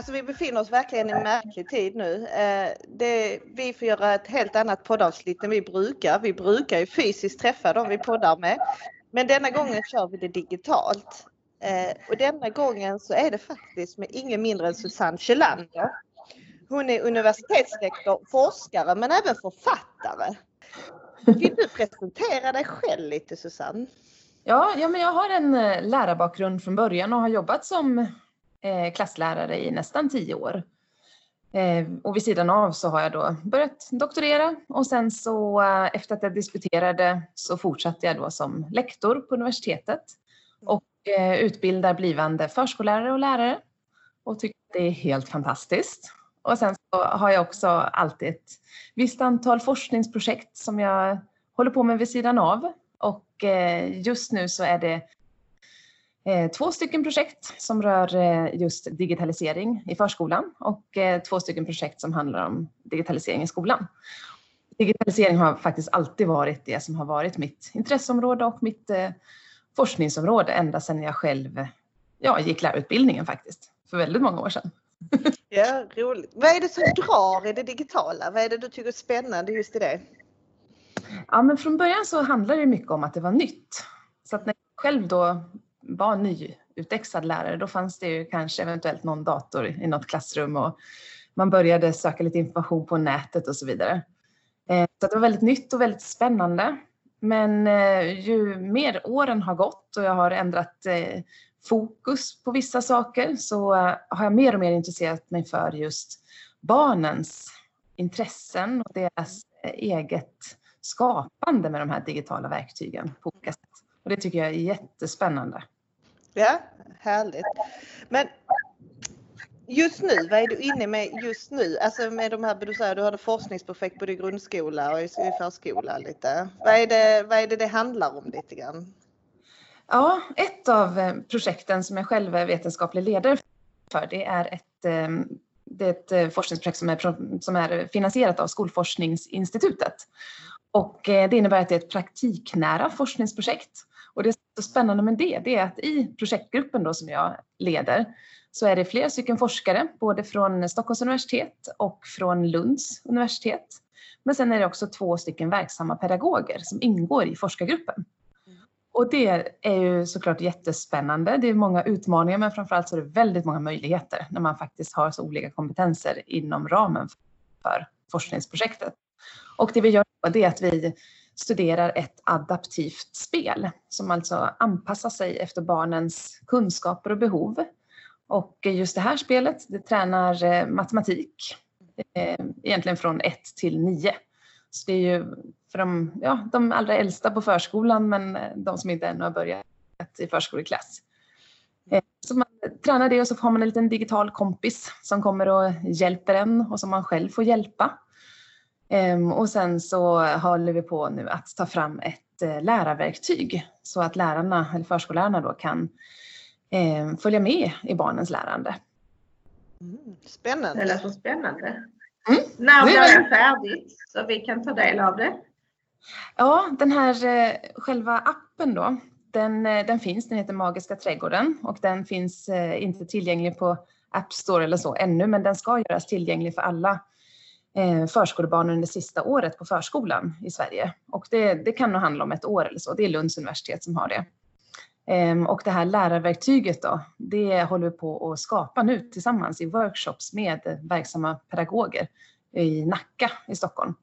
Alltså vi befinner oss verkligen i en märklig tid nu. Eh, det, vi får göra ett helt annat poddavsnitt än vi brukar. Vi brukar ju fysiskt träffa dem vi poddar med. Men denna gången kör vi det digitalt. Eh, och denna gången så är det faktiskt med ingen mindre än Susanne Kjellander. Hon är universitetslektor, forskare men även författare. Vill du presentera dig själv lite Susanne? Ja, ja men jag har en eh, lärarbakgrund från början och har jobbat som Eh, klasslärare i nästan tio år. Eh, och vid sidan av så har jag då börjat doktorera och sen så eh, efter att jag disputerade så fortsatte jag då som lektor på universitetet och utbildar blivande förskollärare och lärare och tycker att det är helt fantastiskt. Och sen så har jag också alltid ett visst antal forskningsprojekt som jag håller på med vid sidan av. Och just nu så är det två stycken projekt som rör eh, just digitalisering i förskolan och två stycken projekt som handlar om digitalisering i skolan. Digitalisering har faktiskt alltid varit det som har varit mitt intresseområde och mitt forskningsområde ända sedan jag själv ja, gick lärarutbildningen faktiskt, för väldigt många år sedan. Ja, roligt. Vad är det som drar i det digitala? Vad är det du tycker är spännande just i det? Ja, men från början så handlade det mycket om att det var nytt. Så att när jag själv då var nyutexad lärare, då fanns det ju kanske eventuellt någon dator i något klassrum och man började söka lite information på nätet och så vidare. Eh, så det var väldigt nytt och väldigt spännande. Men eh, ju mer åren har gått och jag har ändrat eh, fokus på vissa saker så har jag mer och mer intresserat mig för just barnens intressen och deras eget skapande med de här digitala verktygen på olika sätt. Och det tycker jag är jättespännande. Ja, härligt. Men just nu, vad är du inne med just nu? Alltså med de här, du säger du hade forskningsprojekt både i grundskola och i förskola lite. Vad är det vad är det, det handlar om lite grann? Ja, ett av eh, projekten som jag själv är vetenskaplig ledare för, det är ett, eh, det är ett eh, forskningsprojekt som är, som är finansierat av Skolforskningsinstitutet. Och det innebär att det är ett praktiknära forskningsprojekt. Och det som är så spännande med det, det är att i projektgruppen då som jag leder så är det flera stycken forskare, både från Stockholms universitet och från Lunds universitet. Men sen är det också två stycken verksamma pedagoger som ingår i forskargruppen. Och det är ju såklart jättespännande. Det är många utmaningar men framförallt så är det väldigt många möjligheter när man faktiskt har så olika kompetenser inom ramen för forskningsprojektet. Och det vi gör det är att vi studerar ett adaptivt spel som alltså anpassar sig efter barnens kunskaper och behov. Och just det här spelet det tränar eh, matematik eh, egentligen från 1 till 9. Så det är ju för de, ja, de allra äldsta på förskolan men eh, de som inte ännu har börjat i förskoleklass. Så man tränar det och så har man en liten digital kompis som kommer och hjälper en och som man själv får hjälpa. Ehm, och sen så håller vi på nu att ta fram ett eh, lärarverktyg så att lärarna, eller förskollärarna då kan ehm, följa med i barnens lärande. Mm, spännande. Det låter spännande. Mm. När blir det färdigt så vi kan ta del av det? Ja, den här eh, själva appen då, den, eh, den finns, den heter Magiska trädgården och den finns inte tillgänglig på App Store eller så ännu, men den ska göras tillgänglig för alla Eh, förskolebarn under sista året på förskolan i Sverige. Och det, det kan nog handla om ett år eller så. Det är Lunds universitet som har det. Ehm, och det här lärarverktyget då, det håller vi på att skapa nu tillsammans i workshops med verksamma pedagoger i Nacka i Stockholm.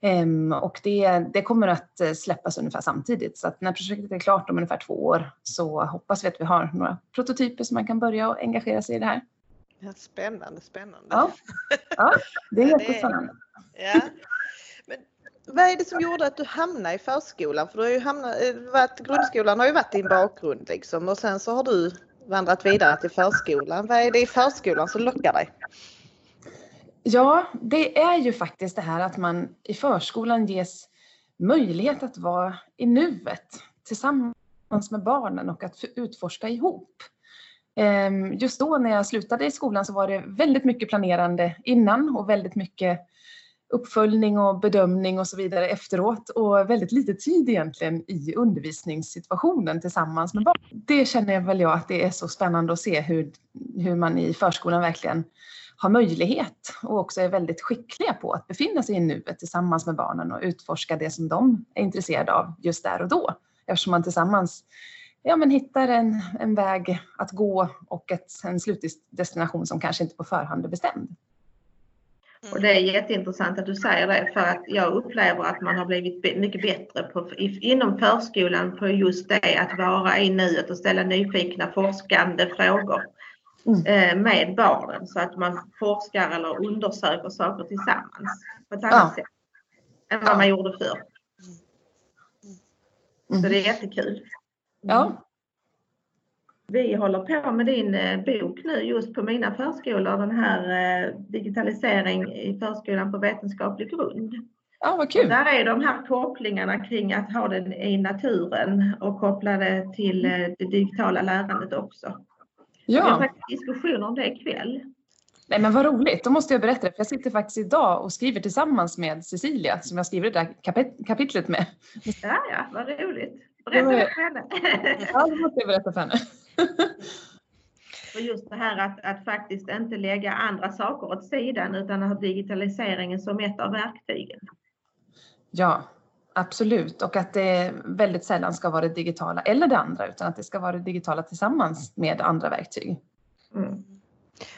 Ehm, och det, det, kommer att släppas ungefär samtidigt. Så att när projektet är klart om ungefär två år så hoppas vi att vi har några prototyper som man kan börja och engagera sig i det här. Spännande, spännande. Ja, ja det är jättespännande. Ja. Men vad är det som gjorde att du hamnade i förskolan? För du har ju hamnat, eh, varit, grundskolan har ju varit din bakgrund liksom och sen så har du vandrat vidare till förskolan. Vad är det i förskolan som lockar dig? Ja, det är ju faktiskt det här att man i förskolan ges möjlighet att vara i nuet tillsammans med barnen och att utforska ihop. Ehm, just då när jag slutade i skolan så var det väldigt mycket planerande innan och väldigt mycket uppföljning och bedömning och så vidare efteråt och väldigt lite tid egentligen i undervisningssituationen tillsammans med barn. Det känner väl jag att det är så spännande att se hur, hur man i förskolan verkligen har möjlighet och också är väldigt skickliga på att befinna sig i nuet tillsammans med barnen och utforska det som de är intresserade av just där och då. Eftersom man tillsammans ja, men hittar en, en väg att gå och ett, en slutdestination som kanske inte på förhand är bestämd. Och det är jätteintressant att du säger det för att jag upplever att man har blivit mycket bättre på, inom förskolan på just det att vara i nuet och ställa nyfikna forskande frågor mm. Eh, med barnen så att man forskar eller undersöker saker tillsammans på ett annat ja. sätt än vad man gjorde förr. Mm. Så det är jättekul. Ja. Vi håller på med din eh, bok nu just på mina förskolor, den här eh, digitalisering i förskolan på vetenskaplig grund. Ja, vad kul. där är de här kopplingarna kring att ha den i naturen och koppla det till eh, det digitala lärandet också. Ja. Vi har faktiskt diskussioner om det ikväll. Nej men vad roligt, då måste jag berätta det. För jag sitter faktiskt idag och skriver tillsammans med Cecilia som jag skriver det där kapit kapitlet med. Ja, ja, vad roligt. Berätta för henne. Ja, det måste jag berätta för henne. Och just det här att, att faktiskt inte lägga andra saker åt sidan utan att ha digitaliseringen som ett av verktygen. Ja, absolut. Och att det väldigt sällan ska vara det digitala eller det andra utan att det ska vara det digitala tillsammans med andra verktyg. Mm.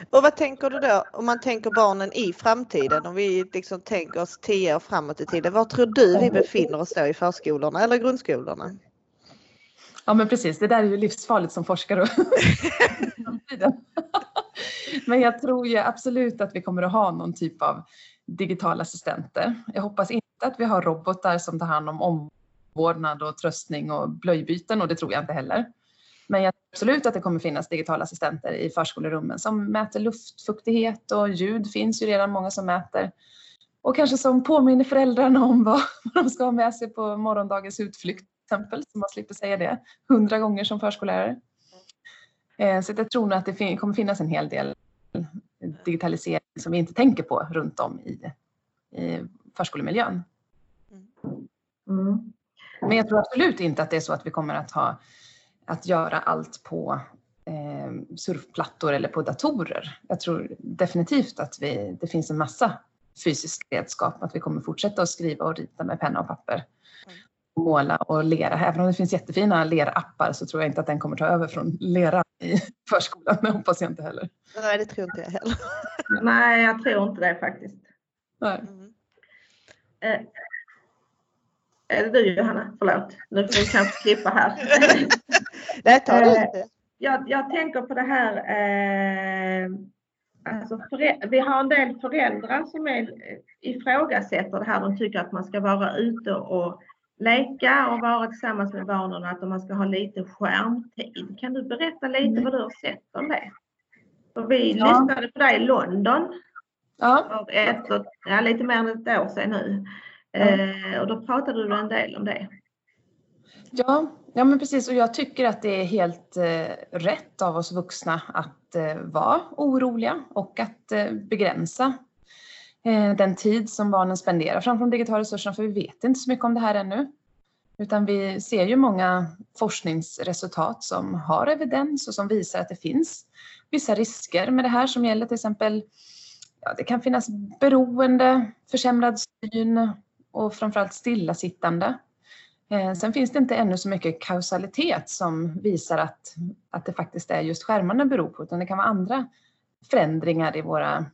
Och vad tänker du då om man tänker barnen i framtiden? Om vi liksom tänker oss tio år framåt i tiden. Var tror du vi befinner oss då i förskolorna eller grundskolorna? Ja men precis, det där är ju livsfarligt som forskare. men jag tror ju absolut att vi kommer att ha någon typ av digitala assistenter. Jag hoppas inte att vi har robotar som tar hand om omvårdnad och tröstning och blöjbyten och det tror jag inte heller. Men jag tror absolut att det kommer finnas digitala assistenter i förskolerummen som mäter luftfuktighet och ljud finns ju redan många som mäter. Och kanske som påminner föräldrarna om vad de ska ha med sig på morgondagens utflykt exempel, så man slipper säga det hundra gånger som förskollärare. Eh, så jag tror nog att det kommer finnas en hel del digitalisering som vi inte tänker på runt om i, i förskolemiljön. Mm. Men jag tror absolut inte att det är så att vi kommer att ha att göra allt på eh, surfplattor eller på datorer. Jag tror definitivt att vi, det finns en massa fysisk redskap, att vi kommer fortsätta att skriva och rita med penna och papper måla och lera. Även om det finns jättefina lerappar så tror jag inte att den kommer ta över från lera i förskolan. Det hoppas jag inte heller. Nej, det tror inte jag heller. Nej, jag tror inte det faktiskt. Nej. Mm. Eh, är det du Johanna? Förlåt, nu får vi kanske klippa här. Nej, ta det inte. Eh, jag, jag tänker på det här eh, Alltså vi har en del föräldrar som är, ifrågasätter det här. De tycker att man ska vara ute och leka och vara tillsammans med barnen att man ska ha lite skärmtid. Kan du berätta lite mm. vad du har sett om det? För vi ja. lyssnade på dig i London ja. för ett, ja, lite mer än ett år sedan nu. Ja. Eh, och då pratade du en del om det. Ja, ja men precis och jag tycker att det är helt eh, rätt av oss vuxna att eh, vara oroliga och att begränsa Eh, den tid som barnen spenderar framför de digitala resurserna, för vi vet inte så mycket om det här ännu. Utan vi ser ju många forskningsresultat som har evidens och som visar att det finns vissa risker med det här som gäller till exempel, ja, det kan finnas beroende, försämrad syn och framförallt stillasittande. Eh, sen finns det inte ännu så mycket kausalitet som visar att, att det faktiskt är just skärmarna beror på, utan det kan vara andra förändringar i våra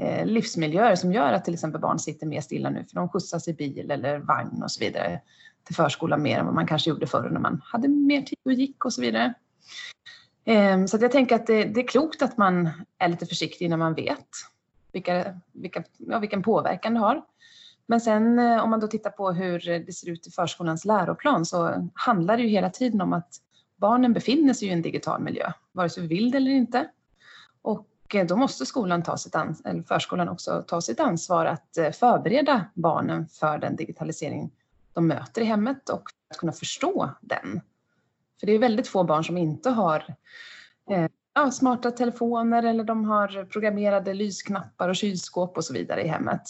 Eh, livsmiljöer som gör att till exempel barn sitter mer stilla nu för de skjutsas i bil eller vagn och så vidare till förskolan mer än vad man kanske gjorde förr när man hade mer tid och gick och så vidare. Ehm, så jag tänker att det, det, är klokt att man är lite försiktig när man vet vilka, vilka, ja, vilken påverkan det har. Men sen eh, om man då tittar på hur det ser ut i förskolans läroplan så handlar det ju hela tiden om att barnen befinner sig i en digital miljö, vare sig vi vill det eller inte. Och eh, då måste skolan ta sitt ansvar, eller förskolan också ta sitt ansvar att eh, förbereda barnen för den digitalisering de möter i hemmet och att kunna förstå den. För det är väldigt få barn som inte har eh, ja, smarta telefoner eller de har programmerade lysknappar och kylskåp och så vidare i hemmet.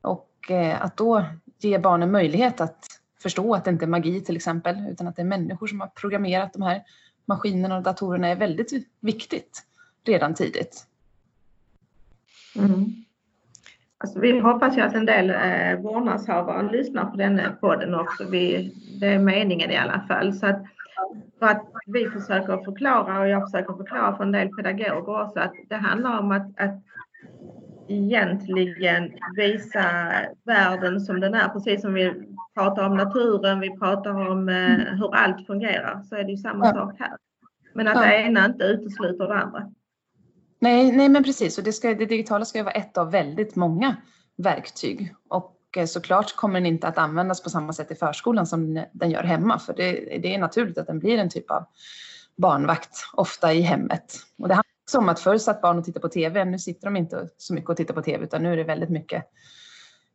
Och eh, att då ge barnen möjlighet att förstå att det inte är magi till exempel, utan att det är människor som har programmerat de här maskinerna och datorerna är väldigt viktigt redan tidigt. Mm. Alltså, vi hoppas ju att en del eh, vårdnadshavare lyssnar på den podden också. Vi, det är meningen i alla fall. Så att, för att vi försöker förklara och jag försöker förklara för en del pedagoger också att det handlar om att, att egentligen visa världen som den är. Precis som vi pratar om naturen, vi pratar om eh, hur allt fungerar så är det ju samma ja. sak här. Men att ja. det ena inte utesluter det andra. Nej, nej men precis. Och det, ska, det digitala ska ju vara ett av väldigt många verktyg. Och eh, såklart kommer den inte att användas på samma sätt i förskolan som den gör hemma. För det, det är naturligt att den blir en typ av barnvakt, ofta i hemmet. Och det handlar också om att förr satt barn och tittade på TV. Nu sitter de inte så mycket och tittar på TV utan nu är det väldigt mycket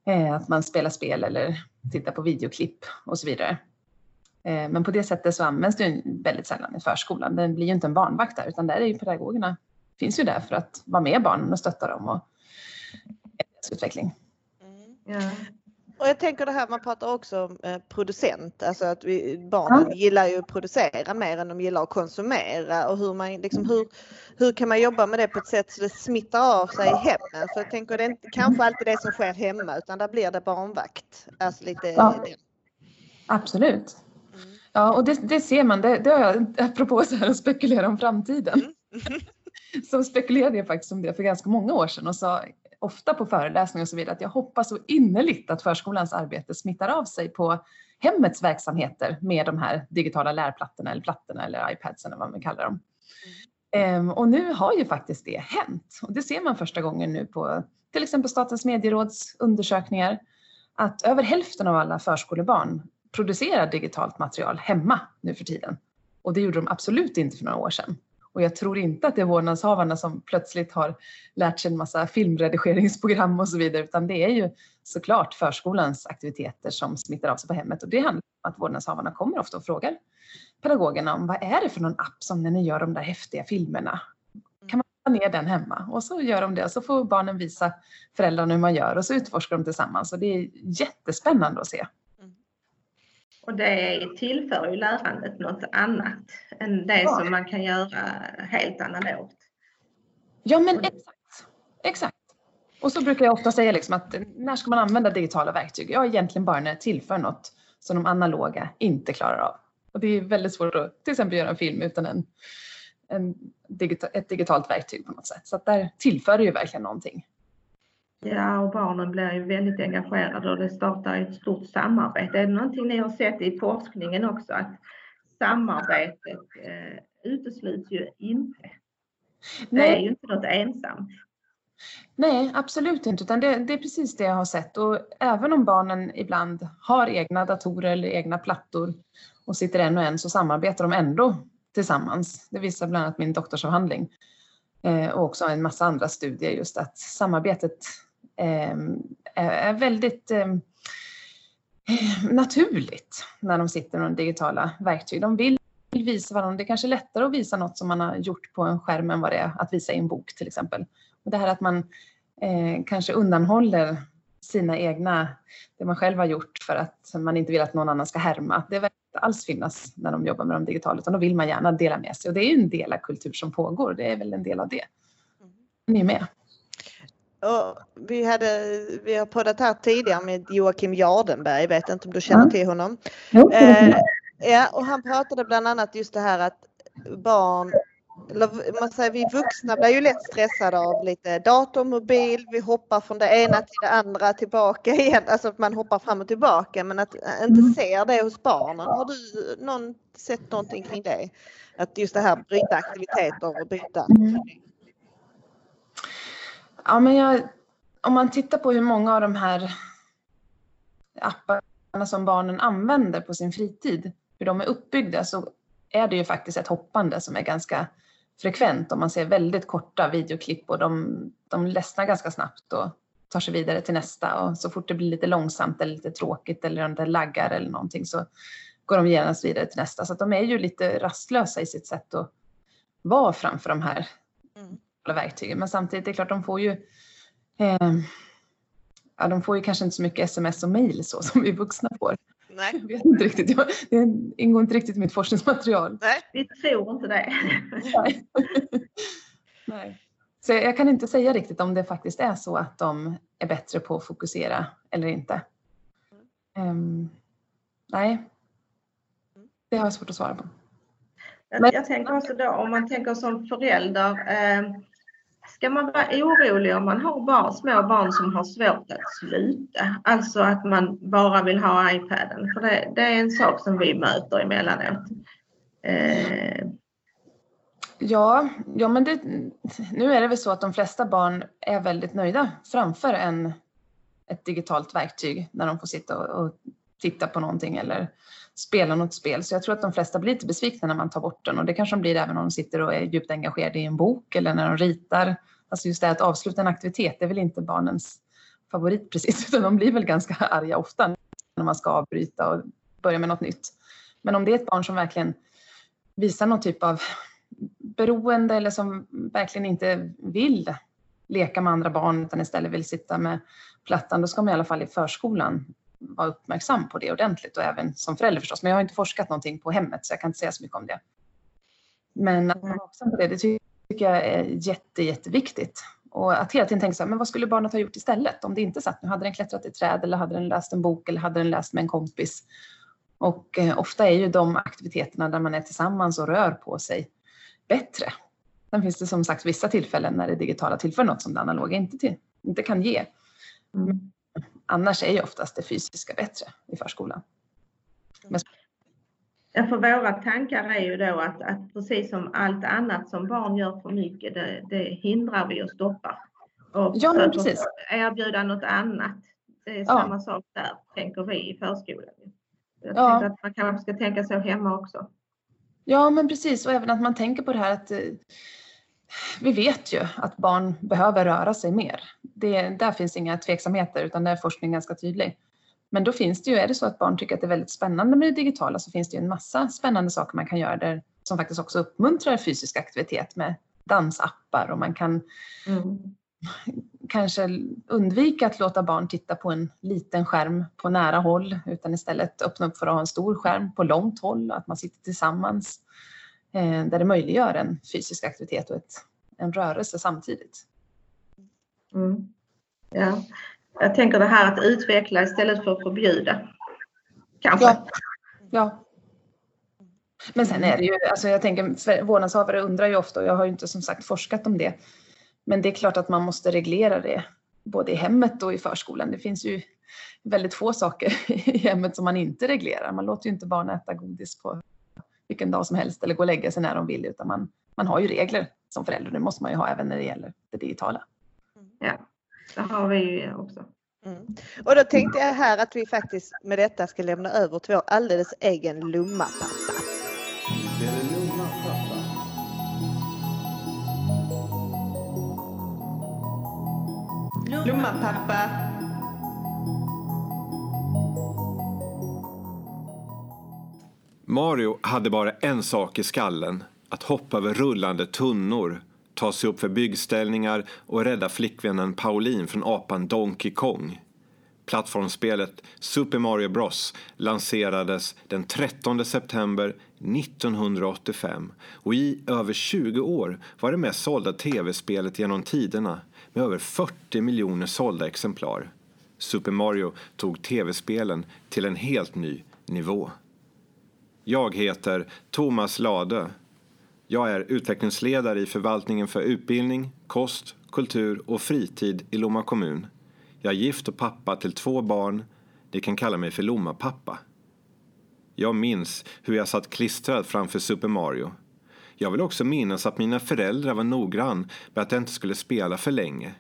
eh, att man spelar spel eller tittar på videoklipp och så vidare. Eh, men på det sättet så används den väldigt sällan i förskolan. Den blir ju inte en barnvakt där utan där är ju pedagogerna finns ju där för att vara med barnen och stötta dem och deras utveckling. Mm. Ja. Och jag tänker det här, man pratar också om eh, producent, alltså att vi, barnen ja. gillar ju att producera mer än de gillar att konsumera och hur, man, liksom, hur, hur kan man jobba med det på ett sätt så det smittar av sig i hemmen? För jag tänker det är inte kanske alltid det som sker hemma utan där blir det barnvakt. Alltså lite ja. Absolut. Mm. Ja, och det, det, ser man, det, det har jag, apropå så här att spekulera om framtiden. Mm. så spekulerade jag faktiskt om det för ganska många år sedan och sa ofta på föreläsningar och så vidare att jag hoppas så innerligt att förskolans arbete smittar av sig på hemmets verksamheter med de här digitala lärplattorna eller plattorna eller iPadsen eller vad man kallar dem. Mm. och nu har ju faktiskt det hänt och det ser man första gången nu på till exempel Statens medieråds undersökningar att över hälften av alla förskolebarn producerar digitalt material hemma nu för tiden. Och det gjorde de absolut inte för några år sedan. Och jag tror inte att det är vårdnadshavarna som plötsligt har lärt sig en massa filmredigeringsprogram och så vidare, utan det är ju såklart förskolans aktiviteter som smittar av sig på hemmet. Och det handlar om att vårdnadshavarna kommer ofta och frågar pedagogerna om vad är det för någon app som när ni gör de där häftiga filmerna? Kan man ta ner den hemma? Och så gör de det och så får barnen visa föräldrarna hur man gör och så utforskar de tillsammans. Och det är jättespännande att se. Och det tillför ju lärandet något annat än det ja. som man kan göra helt analogt. Ja men exakt. Exakt. Och så brukar jag ofta säga liksom att när ska man använda digitala verktyg? Ja egentligen bara när det tillför något som de analoga inte klarar av. Och det är väldigt svårt att till exempel göra en film utan en, en digital, ett digitalt verktyg på något sätt. Så att där tillför det ju verkligen någonting. Ja, och barnen blir ju väldigt engagerade och det startar ett stort samarbete. Är det någonting ni har sett i forskningen också att samarbetet eh, utesluts ju inte? Det Nej. är ju inte något ensamt. Nej, absolut inte, utan det, det, är precis det jag har sett. Och även om barnen ibland har egna datorer eller egna plattor och sitter en och en så samarbetar de ändå tillsammans. Det visar bland annat min doktorsavhandling eh, och också en massa andra studier just att samarbetet är väldigt ehm, naturligt när de sitter med de digitala verktyg. De vill visa varandra. Det är kanske är lättare att visa något som man har gjort på en skärm än vad det är att visa i en bok till exempel. Och det här att man eh, kanske undanhåller sina egna, det man själv har gjort för att man inte vill att någon annan ska härma. Det verkar inte alls finnas när de jobbar med de digitala utan då vill man gärna dela med sig och det är ju en del av kultur som pågår. Det är väl en del av det. Ni är med. Och vi, hade, vi har poddat här tidigare med Joakim Jardenberg, vet inte om du känner till honom? Eh, ja, och han pratade bland annat just det här att barn, eller man säger vi vuxna blir ju lätt stressade av lite dator, mobil, vi hoppar från det ena till det andra tillbaka igen, alltså att man hoppar fram och tillbaka men att inte mm. ser det hos barnen. Har du någon, sett någonting kring det? Att just det här bryta aktiviteter och byta? Mm. Ja, men jag, om man tittar på hur många av de här apparna som barnen använder på sin fritid, hur de är uppbyggda, så är det ju faktiskt ett hoppande som är ganska frekvent. Om man ser väldigt korta videoklipp och de, de ledsnar ganska snabbt och tar sig vidare till nästa. Och så fort det blir lite långsamt eller lite tråkigt eller om det laggar eller någonting så går de genast vidare till nästa. Så att de är ju lite rastlösa i sitt sätt att vara framför de här mm verktygen. Men samtidigt, det är klart, de får ju eh, ja, de får ju kanske inte så mycket sms och mejl så som vi vuxna får. Nej. Jag vet inte riktigt, jag, det ingår inte riktigt i mitt forskningsmaterial. Nej. Vi tror inte det. Nej. Nej. Så jag kan inte säga riktigt om det faktiskt är så att de är bättre på att fokusera eller inte. Um, nej, det har jag svårt att svara på. Jag, jag tänker också då om man tänker som förälder. Eh, ska man vara orolig om man har barn, små barn som har svårt att sluta? Alltså att man bara vill ha iPaden. För det, det är en sak som vi möter emellanåt. Eh, Ja, ja men det, nu är det väl så att de flesta barn är väldigt nöjda framför en, ett digitalt verktyg när de får sitta och, och titta på någonting eller spela något spel. Så jag tror att de flesta blir lite besvikna när man tar bort den och det kanske de blir även om de sitter och är djupt engagerade i en bok eller när de ritar. Alltså just det att avsluta en aktivitet, det är väl inte barnens favorit precis, utan de blir väl ganska arga ofta när man ska avbryta och börja med något nytt. Men om det är ett barn som verkligen visar någon typ av beroende eller som verkligen inte vill leka med andra barn utan istället vill sitta med plattan, då ska man i alla fall i förskolan vara uppmärksam på det ordentligt och även som förälder förstås. Men jag har inte forskat någonting på hemmet så jag kan inte säga så mycket om det. Men att vara vaksam på det, det tycker jag är jätte, jätteviktigt. Och att hela tiden tänka så här, men vad skulle barnet ha gjort istället? Om det inte satt nu, hade den klättrat i träd eller hade den läst en bok eller hade den läst med en kompis? Och eh, ofta är ju de aktiviteterna där man är tillsammans och rör på sig bättre. Sen finns det som sagt vissa tillfällen när det digitala tillför något som det analoga inte, till, inte kan ge. Mm. Annars är ju oftast det fysiska bättre i förskolan. Men... Ja, för våra tankar är ju då att, att precis som allt annat som barn gör för mycket, det, det hindrar vi och stoppar. Och ja, men precis. erbjuda något annat. Det är samma ja. sak där, tänker vi i förskolan. Jag ja. tänkte att man kanske ska tänka så hemma också. Ja, men precis. Och även att man tänker på det här att eh, vi vet ju att barn behöver röra sig mer. Det, där finns inga tveksamheter utan där är forskningen ganska tydlig. Men då finns det ju, är det så att barn tycker att det är väldigt spännande med det digitala så finns det ju en massa spännande saker man kan göra där som faktiskt också uppmuntrar fysisk aktivitet med dansappar och man kan mm. kanske undvika att låta barn titta på en liten skärm på nära håll utan istället öppna upp för att ha en stor skärm på långt håll, att man sitter tillsammans där det möjliggör en fysisk aktivitet och ett, en rörelse samtidigt. Mm. Ja. Jag tänker det här att utveckla istället för att förbjuda. Kanske. Ja. ja. Men sen är det ju, alltså jag tänker vårdnadshavare undrar ju ofta och jag har ju inte som sagt forskat om det. Men det är klart att man måste reglera det både i hemmet och i förskolan. Det finns ju väldigt få saker i hemmet som man inte reglerar. Man låter ju inte barn äta godis på vilken dag som helst eller gå och lägga sig när de vill utan man, man har ju regler som förälder. Det måste man ju ha även när det gäller det digitala. Ja, det har vi ju också. Mm. Och då tänkte jag här att vi faktiskt med detta ska lämna över till vår alldeles egen Lumma-pappa. Lumma-pappa. Mario hade bara en sak i skallen. Att hoppa över rullande tunnor, ta sig upp för byggställningar och rädda flickvännen Pauline från apan Donkey Kong. Plattformsspelet Super Mario Bros lanserades den 13 september 1985 och i över 20 år var det mest sålda tv-spelet genom tiderna med över 40 miljoner sålda exemplar. Super Mario tog tv-spelen till en helt ny nivå. Jag heter Thomas Lade. Jag är utvecklingsledare i förvaltningen för utbildning, kost, kultur och fritid i Lomma kommun. Jag är gift och pappa till två barn. Ni kan kalla mig för Lomma-pappa. Jag minns hur jag satt klistrad framför Super Mario. Jag vill också minnas att mina föräldrar var noggrann med att jag inte skulle spela för länge.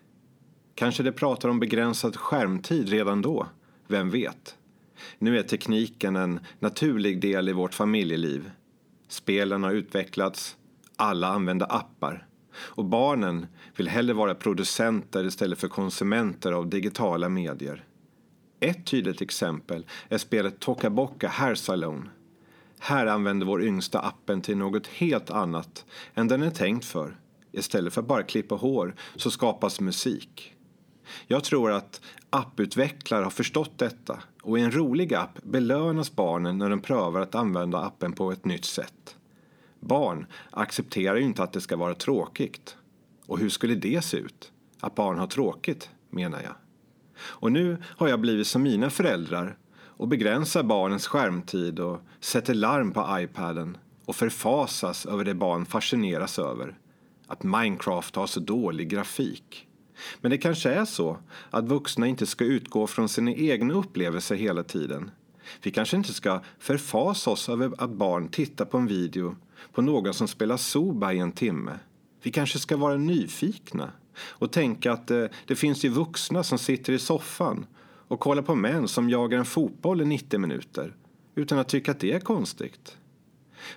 Kanske de pratar om begränsad skärmtid redan då. Vem vet? Nu är tekniken en naturlig del i vårt familjeliv. Spelen har utvecklats, alla använder appar och barnen vill hellre vara producenter istället för konsumenter av digitala medier. Ett tydligt exempel är spelet Tokaboka Hair Salon. Här använder vår yngsta appen till något helt annat än den är tänkt för. Istället för att bara klippa hår så skapas musik. Jag tror att apputvecklare har förstått detta och i en rolig app belönas barnen när de prövar att använda appen på ett nytt sätt. Barn accepterar ju inte att det ska vara tråkigt. Och hur skulle det se ut? Att barn har tråkigt, menar jag. Och nu har jag blivit som mina föräldrar och begränsar barnens skärmtid och sätter larm på iPaden och förfasas över det barn fascineras över. Att Minecraft har så dålig grafik. Men det kanske är så att vuxna inte ska utgå från sina egna upplevelser hela tiden. Vi kanske inte ska förfasa oss över att barn tittar på en video på någon som spelar Soba i en timme. Vi kanske ska vara nyfikna och tänka att det, det finns ju vuxna som sitter i soffan och kollar på män som jagar en fotboll i 90 minuter utan att tycka att det är konstigt.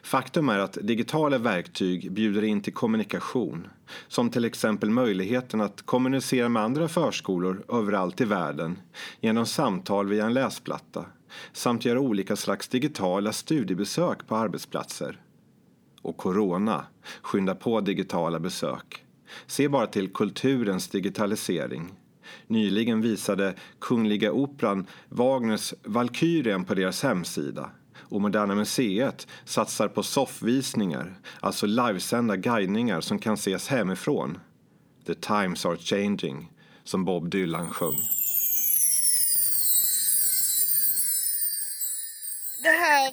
Faktum är att digitala verktyg bjuder in till kommunikation som till exempel möjligheten att kommunicera med andra förskolor överallt i världen genom samtal via en läsplatta samt göra olika slags digitala studiebesök på arbetsplatser. Och corona skyndar på digitala besök. Se bara till kulturens digitalisering. Nyligen visade Kungliga Operan Wagners Valkyrien på deras hemsida och Moderna Museet satsar på soffvisningar, alltså livesända guidningar som kan ses hemifrån. The times are changing, som Bob Dylan sjöng. Det här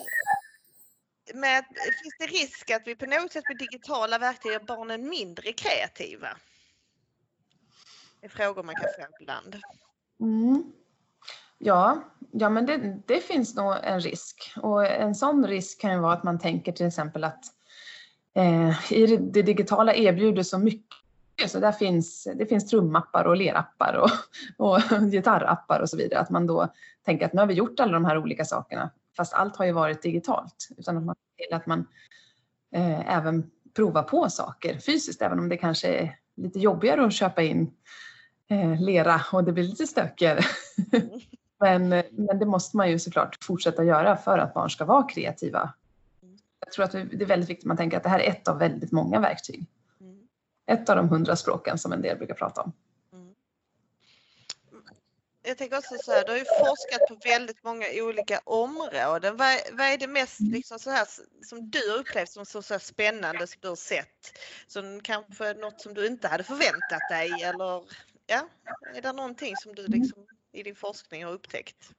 med, finns det risk att vi på något sätt med digitala verktyg gör barnen mindre kreativa? Det är frågor man kan få ibland. Mm. Ja, ja men det, det, finns nog en risk och en sån risk kan ju vara att man tänker till exempel att eh, i det, digitala erbjuder så mycket så där finns, det finns trumappar och lerappar och, och gitarrappar och så vidare. Att man då tänker att nu har vi gjort alla de här olika sakerna fast allt har ju varit digitalt. Utan att man vill att man eh, även provar på saker fysiskt även om det kanske är lite jobbigare att köpa in eh, lera och det blir lite stökigare. Mm. Men, men det måste man ju såklart fortsätta göra för att barn ska vara kreativa. Jag tror att det är väldigt viktigt att man tänker att det här är ett av väldigt många verktyg. Mm. Ett av de hundra språken som en del brukar prata om. Mm. Jag tänker också så här, du har ju forskat på väldigt många olika områden. Vad, vad är det mest mm. liksom så här, som du har upplevt som så, så spännande som du har sett? Som kanske något som du inte hade förväntat dig eller ja, är det någonting som du liksom i din forskning har upptäckt?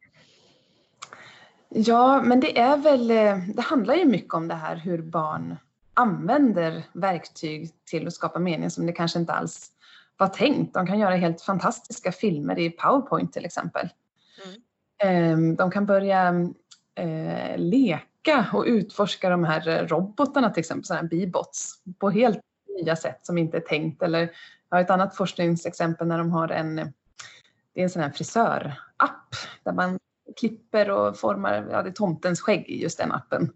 Ja, men det är väl, eh, det handlar ju mycket om det här hur barn använder verktyg till att skapa mening som det kanske inte alls var tänkt. De kan göra helt fantastiska filmer i Powerpoint till exempel. Mm. Ehm, de kan börja eh, leka och utforska de här robotarna till exempel, sådana här bibots, på helt nya sätt som inte är tänkt. Eller jag har ett annat forskningsexempel när de har en det är en sån här frisörapp där man klipper och formar, ja det är tomtens skägg i just den appen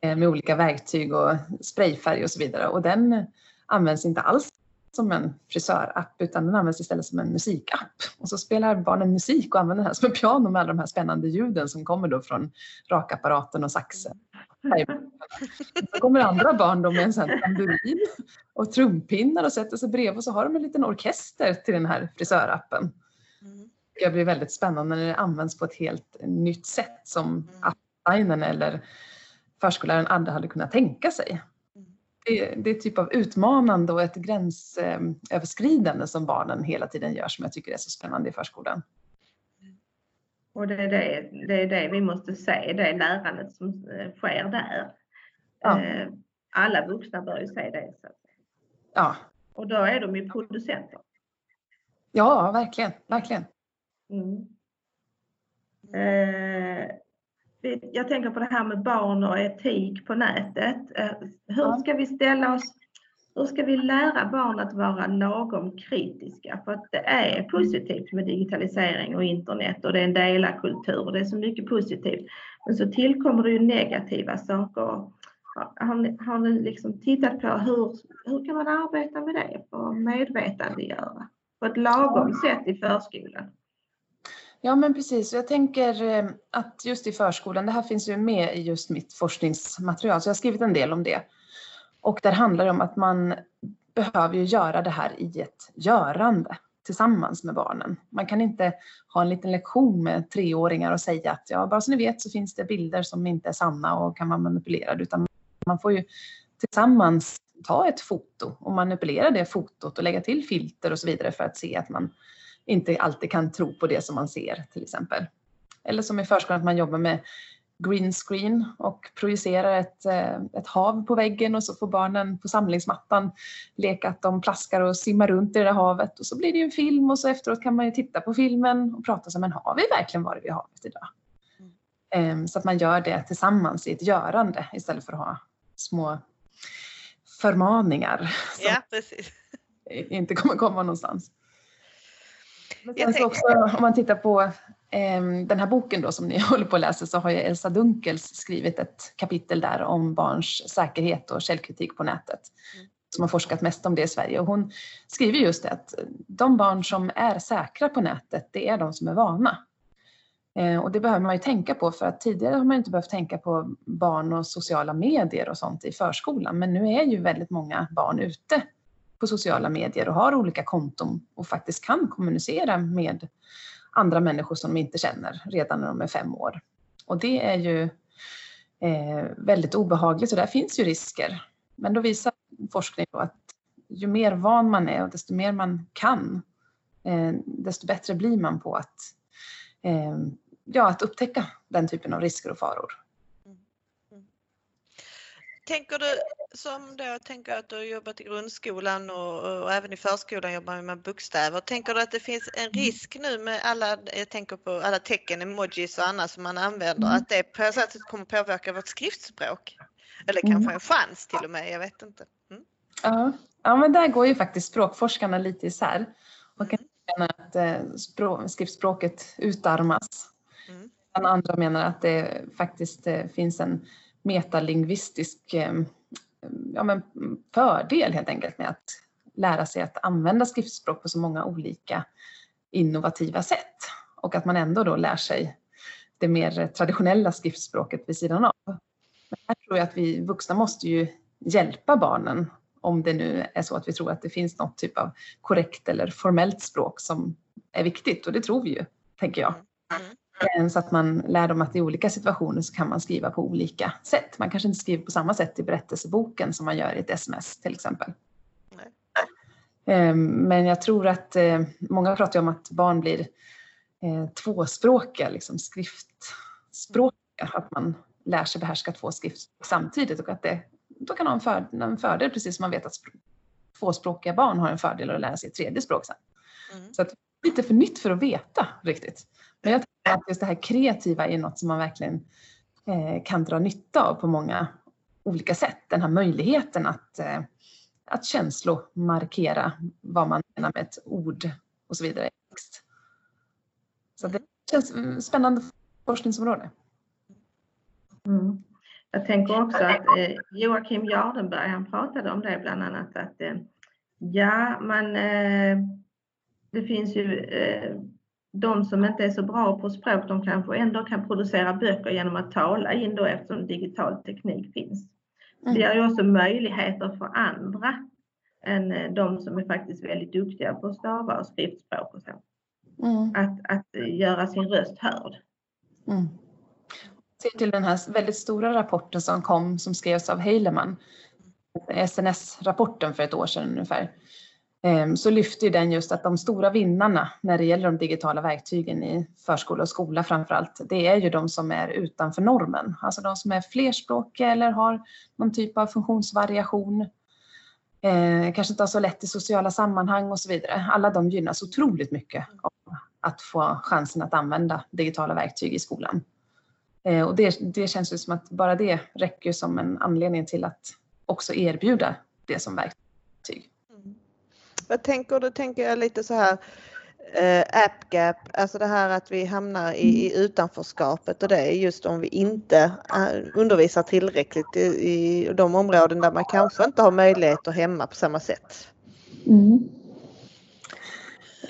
eh, med olika verktyg och sprayfärg och så vidare och den används inte alls som en frisörapp utan den används istället som en musikapp. Och så spelar barnen musik och använder den här som en piano med alla de här spännande ljuden som kommer då från rakapparaten och saxen. Så kommer andra barn då med en sån tamburin och trumpinnar och sätter sig bredvid och så har de en liten orkester till den här frisörappen. Det blir väldigt spännande när det används på ett helt nytt sätt som mm. appdesignen eller förskolläraren aldrig hade kunnat tänka sig. Mm. Det, det är ett typ av utmanande och ett gränsöverskridande som barnen hela tiden gör som jag tycker är så spännande i förskolan. Och det är det, det, är det vi måste se, det lärandet som eh, sker där. Ja. Eh, alla vuxna bör ju se det. Så. Ja. Och då är de ju producenter. Ja, verkligen, verkligen. Mm. Eh, jag tänker på det här med barn och etik på nätet. Eh, hur ska vi ställa oss, hur ska vi lära barn att vara lagom kritiska? För att det är positivt med digitalisering och internet och det är en delarkultur och det är så mycket positivt. Men så tillkommer det ju negativa saker. Har ni, har ni liksom tittat på hur, hur kan man arbeta med det för att medvetandegöra? på ett lagom sätt i förskolan. Ja men precis, jag tänker eh, att just i förskolan, det här finns ju med i just mitt forskningsmaterial, så jag har skrivit en del om det. Och där handlar det om att man behöver ju göra det här i ett görande tillsammans med barnen. Man kan inte ha en liten lektion med treåringar och säga att ja, bara så ni vet så finns det bilder som inte är sanna och kan vara manipulerade, utan man får ju tillsammans ta ett foto och manipulera det fotot och lägga till filter och så vidare för att se att man inte alltid kan tro på det som man ser till exempel. Eller som i förskolan att man jobbar med green screen och projicerar ett, eh, ett hav på väggen och så får barnen på samlingsmattan leka att de plaskar och simmar runt i det där havet och så blir det ju en film och så efteråt kan man ju titta på filmen och prata så men har vi verkligen varit vid havet idag? Mm. Så att man gör det tillsammans i ett görande istället för att ha små förmaningar ja, precis. inte kommer komma någonstans. Men sen så också om man tittar på eh, den här boken då som ni håller på att läsa så har ju Elsa Dunkels skrivit ett kapitel där om barns säkerhet och källkritik på nätet. Mm. Som har forskat mest om det i Sverige och hon skriver just det att de barn som är säkra på nätet det är de som är vana. Eh, och det behöver man ju tänka på för att tidigare har man inte behövt tänka på barn och sociala medier och sånt i förskolan. Men nu är ju väldigt många barn ute på sociala medier och har olika konton och faktiskt kan kommunicera med andra människor som de inte känner redan när de är fem år. Och det är ju eh, väldigt obehagligt och där finns ju risker. Men då visar forskning på att ju mer van man är och desto mer man kan, eh, desto bättre blir man på att eh, ja, att upptäcka den typen av risker och faror. Mm. Mm. Tänker du som då tänker att du har jobbat i grundskolan och, och även i förskolan jobbar med bokstäver. Tänker du att det finns en mm. risk nu med alla, jag tänker på alla tecken, emojis och annat som man använder, mm. att det på något sätt kommer påverka vårt skriftspråk? Eller kanske mm. en chans till och med, jag vet inte. Mm. Ja. ja, men där går ju faktiskt språkforskarna lite isär. Och kan känna att eh, skriftspråket utarmas den andra menar att det faktiskt eh, finns en metalingvistisk eh, ja, men fördel helt enkelt med att lära sig att använda skriftspråk på så många olika innovativa sätt och att man ändå då lär sig det mer traditionella skriftspråket vid sidan av. Men här tror jag att vi vuxna måste ju hjälpa barnen om det nu är så att vi tror att det finns något typ av korrekt eller formellt språk som är viktigt och det tror vi ju, tänker jag. Mm. Så att man lär dem att i olika situationer så kan man skriva på olika sätt. Man kanske inte skriver på samma sätt i berättelseboken som man gör i ett sms till exempel. Nej. Ehm, men jag tror att eh, många pratar om att barn blir eh, tvåspråkiga, liksom skriftspråkiga. Att man lär sig behärska två skriftspråk samtidigt och att det då kan ha en, för, en fördel precis som man vet att tvåspråkiga barn har en fördel att lära sig ett tredje språk sen. Mm. Så att, lite för nytt för att veta riktigt. Men jag tror att just det här kreativa är något som man verkligen eh, kan dra nytta av på många olika sätt. Den här möjligheten att, eh, att känslomarkera vad man menar med ett ord och så vidare. Så det känns mm, spännande forskningsområde. Mm. Jag tänker också att eh, Joakim Jardenberg, han pratade om det bland annat att eh, ja, man, eh, det finns ju eh, de som inte är så bra på språk, de kanske ändå kan producera böcker genom att tala in då eftersom digital teknik finns. Mm. Det ger ju också möjligheter för andra än eh, de som är faktiskt väldigt duktiga på stava och skriftspråk och så. Mm. Att, att göra sin röst hörd. Mm. Se till den här väldigt stora rapporten som kom som skrevs av Heileman, SNS-rapporten för ett år sedan ungefär Ehm, så lyfter den just att de stora vinnarna när det gäller de digitala verktygen i förskola och skola framför allt, det är ju de som är utanför normen. Alltså de som är flerspråkiga eller har någon typ av funktionsvariation. Ehm, kanske inte har så lätt i sociala sammanhang och så vidare. Alla de gynnas otroligt mycket av att få chansen att använda digitala verktyg i skolan. Ehm, och det, det känns ju som att bara det räcker som en anledning till att också erbjuda det som verktyg. Vad tänker du? Tänker jag lite så här eh, app-gap, alltså det här att vi hamnar i, i utanförskapet och det är just om vi inte eh, undervisar tillräckligt i, i de områden där man kanske inte har möjligheter hemma på samma sätt. Mm.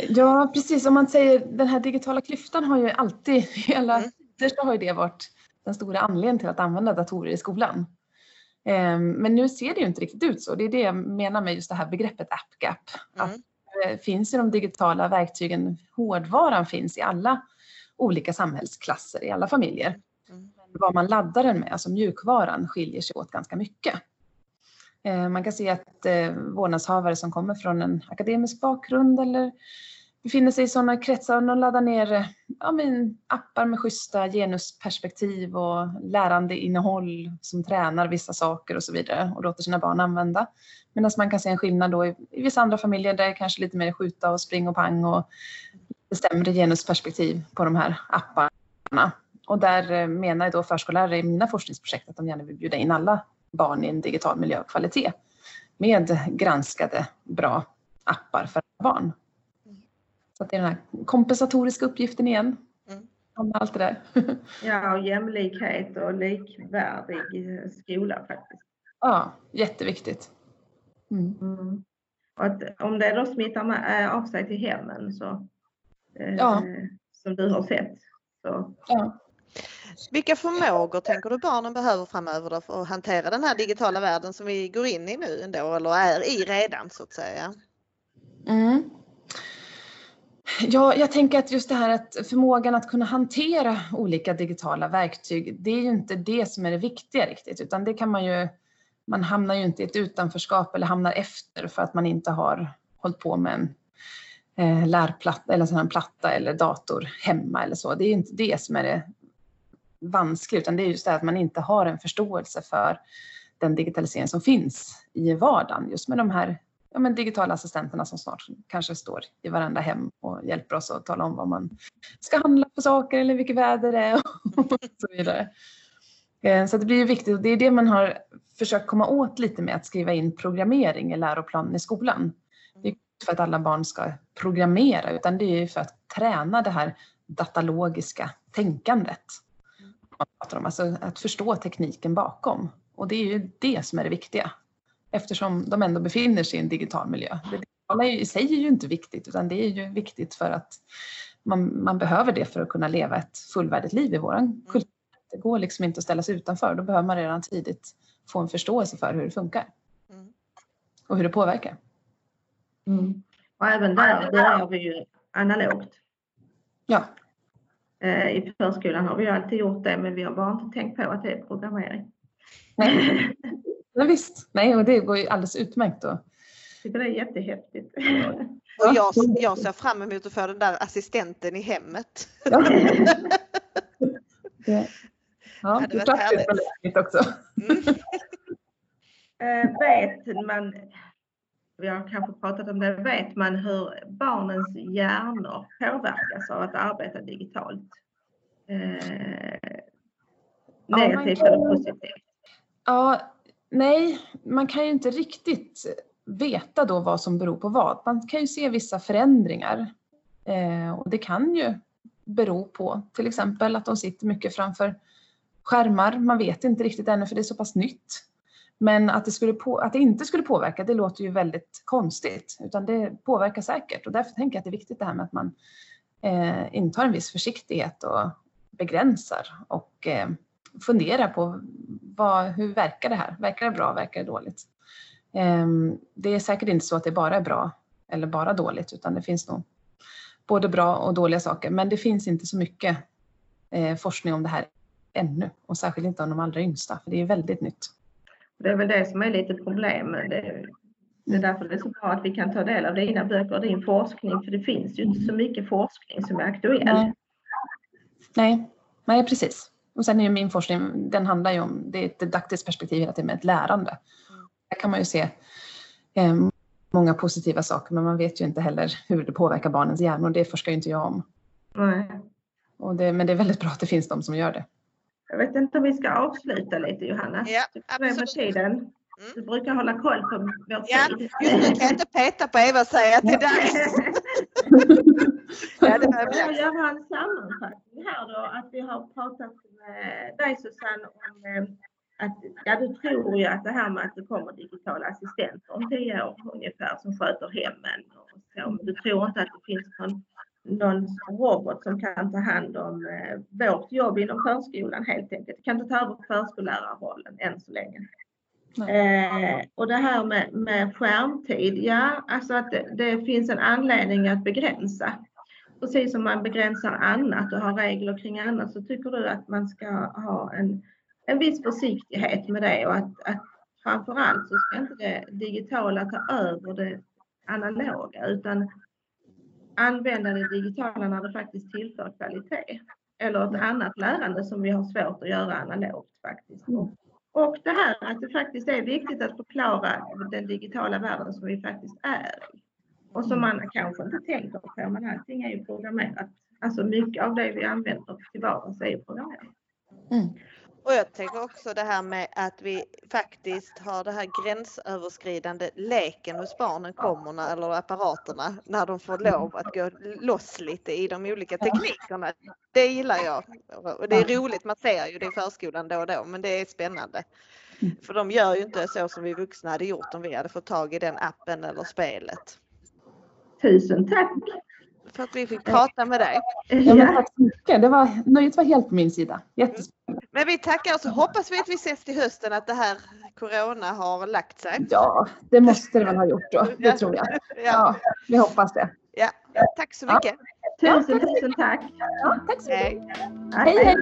Ja precis, om man säger den här digitala klyftan har ju alltid, alla mm. tider så har ju det varit den stora anledningen till att använda datorer i skolan. Ehm, men nu ser det ju inte riktigt ut så. Det är det jag menar med just det här begreppet app gap. Mm. Att det finns i de digitala verktygen, hårdvaran finns i alla olika samhällsklasser, i alla familjer. Mm. Vad man laddar den med, alltså mjukvaran, skiljer sig åt ganska mycket. Eh, man kan se att eh, vårdnadshavare som kommer från en akademisk bakgrund eller befinner sig i sådana kretsar, de laddar ner eh, ja, men, appar med schyssta genusperspektiv och lärandeinnehåll som tränar vissa saker och så vidare och låter sina barn använda. Medan man kan se en skillnad då i, i vissa andra familjer där det kanske lite mer skjuta och spring och pang och bestämde genusperspektiv på de här apparna. Och där eh, menar menar då förskollärare i mina forskningsprojekt att de gärna vill bjuda in alla barn i en digital miljö och kvalitet med granskade bra appar för barn. Så att det är den här kompensatoriska uppgiften igen. Mm. allt det där. ja, och jämlikhet och likvärdig skola faktiskt. Ja, jätteviktigt. Mm. Mm. Och att om det då smittar med, äh, av sig till hemmen så, eh, ja. som du har sett. Så. Ja. Vilka förmågor tänker du barnen behöver framöver för att hantera den här digitala världen som vi går in i nu ändå eller är i redan så att säga? Mm. Ja, jag tänker att just det här att förmågan att kunna hantera olika digitala verktyg, det är ju inte det som är det viktiga riktigt, utan det kan man ju, man hamnar ju inte i ett utanförskap eller hamnar efter för att man inte har hållit på med en eh, lärplatta eller en platta eller dator hemma eller så. Det är ju inte det som är det vanskliga, utan det är just det att man inte har en förståelse för den digitalisering som finns i vardagen, just med de här ja, men digitala assistenterna som snart kanske står i varenda hem och hjälper oss att tala om vad man ska handla för saker eller vilket väder det är och så vidare. Eh, så det blir viktigt och det är det man har försökt komma åt lite med att skriva in programmering i läroplanen i skolan. Det är inte för att alla barn ska programmera utan det är för att träna det här datalogiska tänkandet. Alltså att förstå tekniken bakom. Och det är ju det som är det viktiga eftersom de ändå befinner sig i en digital miljö. Det digitala i sig är ju inte viktigt utan det är ju viktigt för att man, man behöver det för att kunna leva ett fullvärdigt liv i våran mm. kultur. Det går liksom inte att ställa sig utanför. Då behöver man redan tidigt få en förståelse för hur det funkar. Mm. Och hur det påverkar. Mm. Och även där börjar vi ju analogt. Ja. Eh, I förskolan har vi ju alltid gjort det men vi har bara inte tänkt på att det är programmering. Ja, visst, nej och det går ju alldeles utmärkt då. Det är jättehäftigt. Och jag, jag ser fram emot att få den där assistenten i hemmet. Ja, ja. ja det är praktiskt också. Mm. Eh, vet man, vi har kanske pratat om det, vet man hur barnens hjärnor påverkas av att arbeta digitalt? Eh, negativt ja, eller positivt? Ja, Nej, man kan ju inte riktigt veta då vad som beror på vad. Man kan ju se vissa förändringar eh, och det kan ju bero på till exempel att de sitter mycket framför skärmar. Man vet inte riktigt ännu för det är så pass nytt. Men att det, skulle på, att det inte skulle påverka, det låter ju väldigt konstigt. Utan det påverkar säkert och därför tänker jag att det är viktigt det här med att man eh, intar en viss försiktighet och begränsar och eh, fundera på vad, hur verkar det här? Verkar det bra? Verkar det dåligt? Ehm, det är säkert inte så att det bara är bra eller bara dåligt utan det finns nog både bra och dåliga saker. Men det finns inte så mycket eh, forskning om det här ännu och särskilt inte om de allra yngsta för det är väldigt nytt. Det är väl det som är lite problemet. Det, det är därför det är så bra att vi kan ta del av dina böcker och din forskning för det finns ju inte så mycket forskning som är aktuell. Nej, Nej. Nej precis. Och sen är ju min forskning, den handlar ju om, det är ett didaktiskt perspektiv hela tiden med ett lärande. Mm. Där kan man ju se eh, många positiva saker men man vet ju inte heller hur det påverkar barnens hjärnor. Det forskar ju inte jag om. Nej. Och det, men det är väldigt bra att det finns de som gör det. Jag vet inte om vi ska avsluta lite Johanna. Ja, absolut. tiden. Mm. Du brukar hålla koll på vår ja, tid. Just nu kan jag inte peta på Eva och säga att det är dags. ja, det jag göra en sammanfattning här då att vi har pratat med dig Susanne om eh, att ja, du tror ju att det här med att det kommer digitala assistenter om tio år ungefär som sköter hemmen och så. Men du tror inte att det finns någon, någon robot som kan ta hand om eh, vårt jobb inom förskolan helt enkelt. Det kan inte ta över förskollärarrollen än så länge. Eh, och det här med, med skärmtid, ja, alltså att det, det, finns en anledning att begränsa. Precis som man begränsar annat och har regler kring annat så tycker du att man ska ha en, en viss försiktighet med det och att, att framförallt så ska inte det digitala ta över det analoga utan använda det digitala när det faktiskt tillför kvalitet. Eller ett annat lärande som vi har svårt att göra analogt faktiskt. Mm. Och det här att det faktiskt är viktigt att förklara den digitala världen som vi faktiskt är i. Och som man kanske inte tänker på, men allting är ju programmerat. Alltså mycket av det vi använder till vardags är ju programmerat. Mm. Och jag tänker också det här med att vi faktiskt har det här gränsöverskridande leken hos barnen kommer eller apparaterna när de får lov att gå loss lite i de olika teknikerna. Det gillar jag. Och det är roligt, man ser ju det i förskolan då och då men det är spännande. För de gör ju inte så som vi vuxna hade gjort om vi hade fått tag i den appen eller spelet. Tusen tack! För att vi fick prata med dig. Ja, men tack så mycket. Det var, nöjet var helt på min sida. Jättespännande. Men vi tackar och så hoppas vi att vi ses till hösten att det här Corona har lagt sig. Ja, det måste det väl ha gjort då. Det tror jag. Ja, vi hoppas det. Ja, tack så mycket. Ja. Tusen, tusen tack. Ja, tack så mycket. Hej. hej. hej.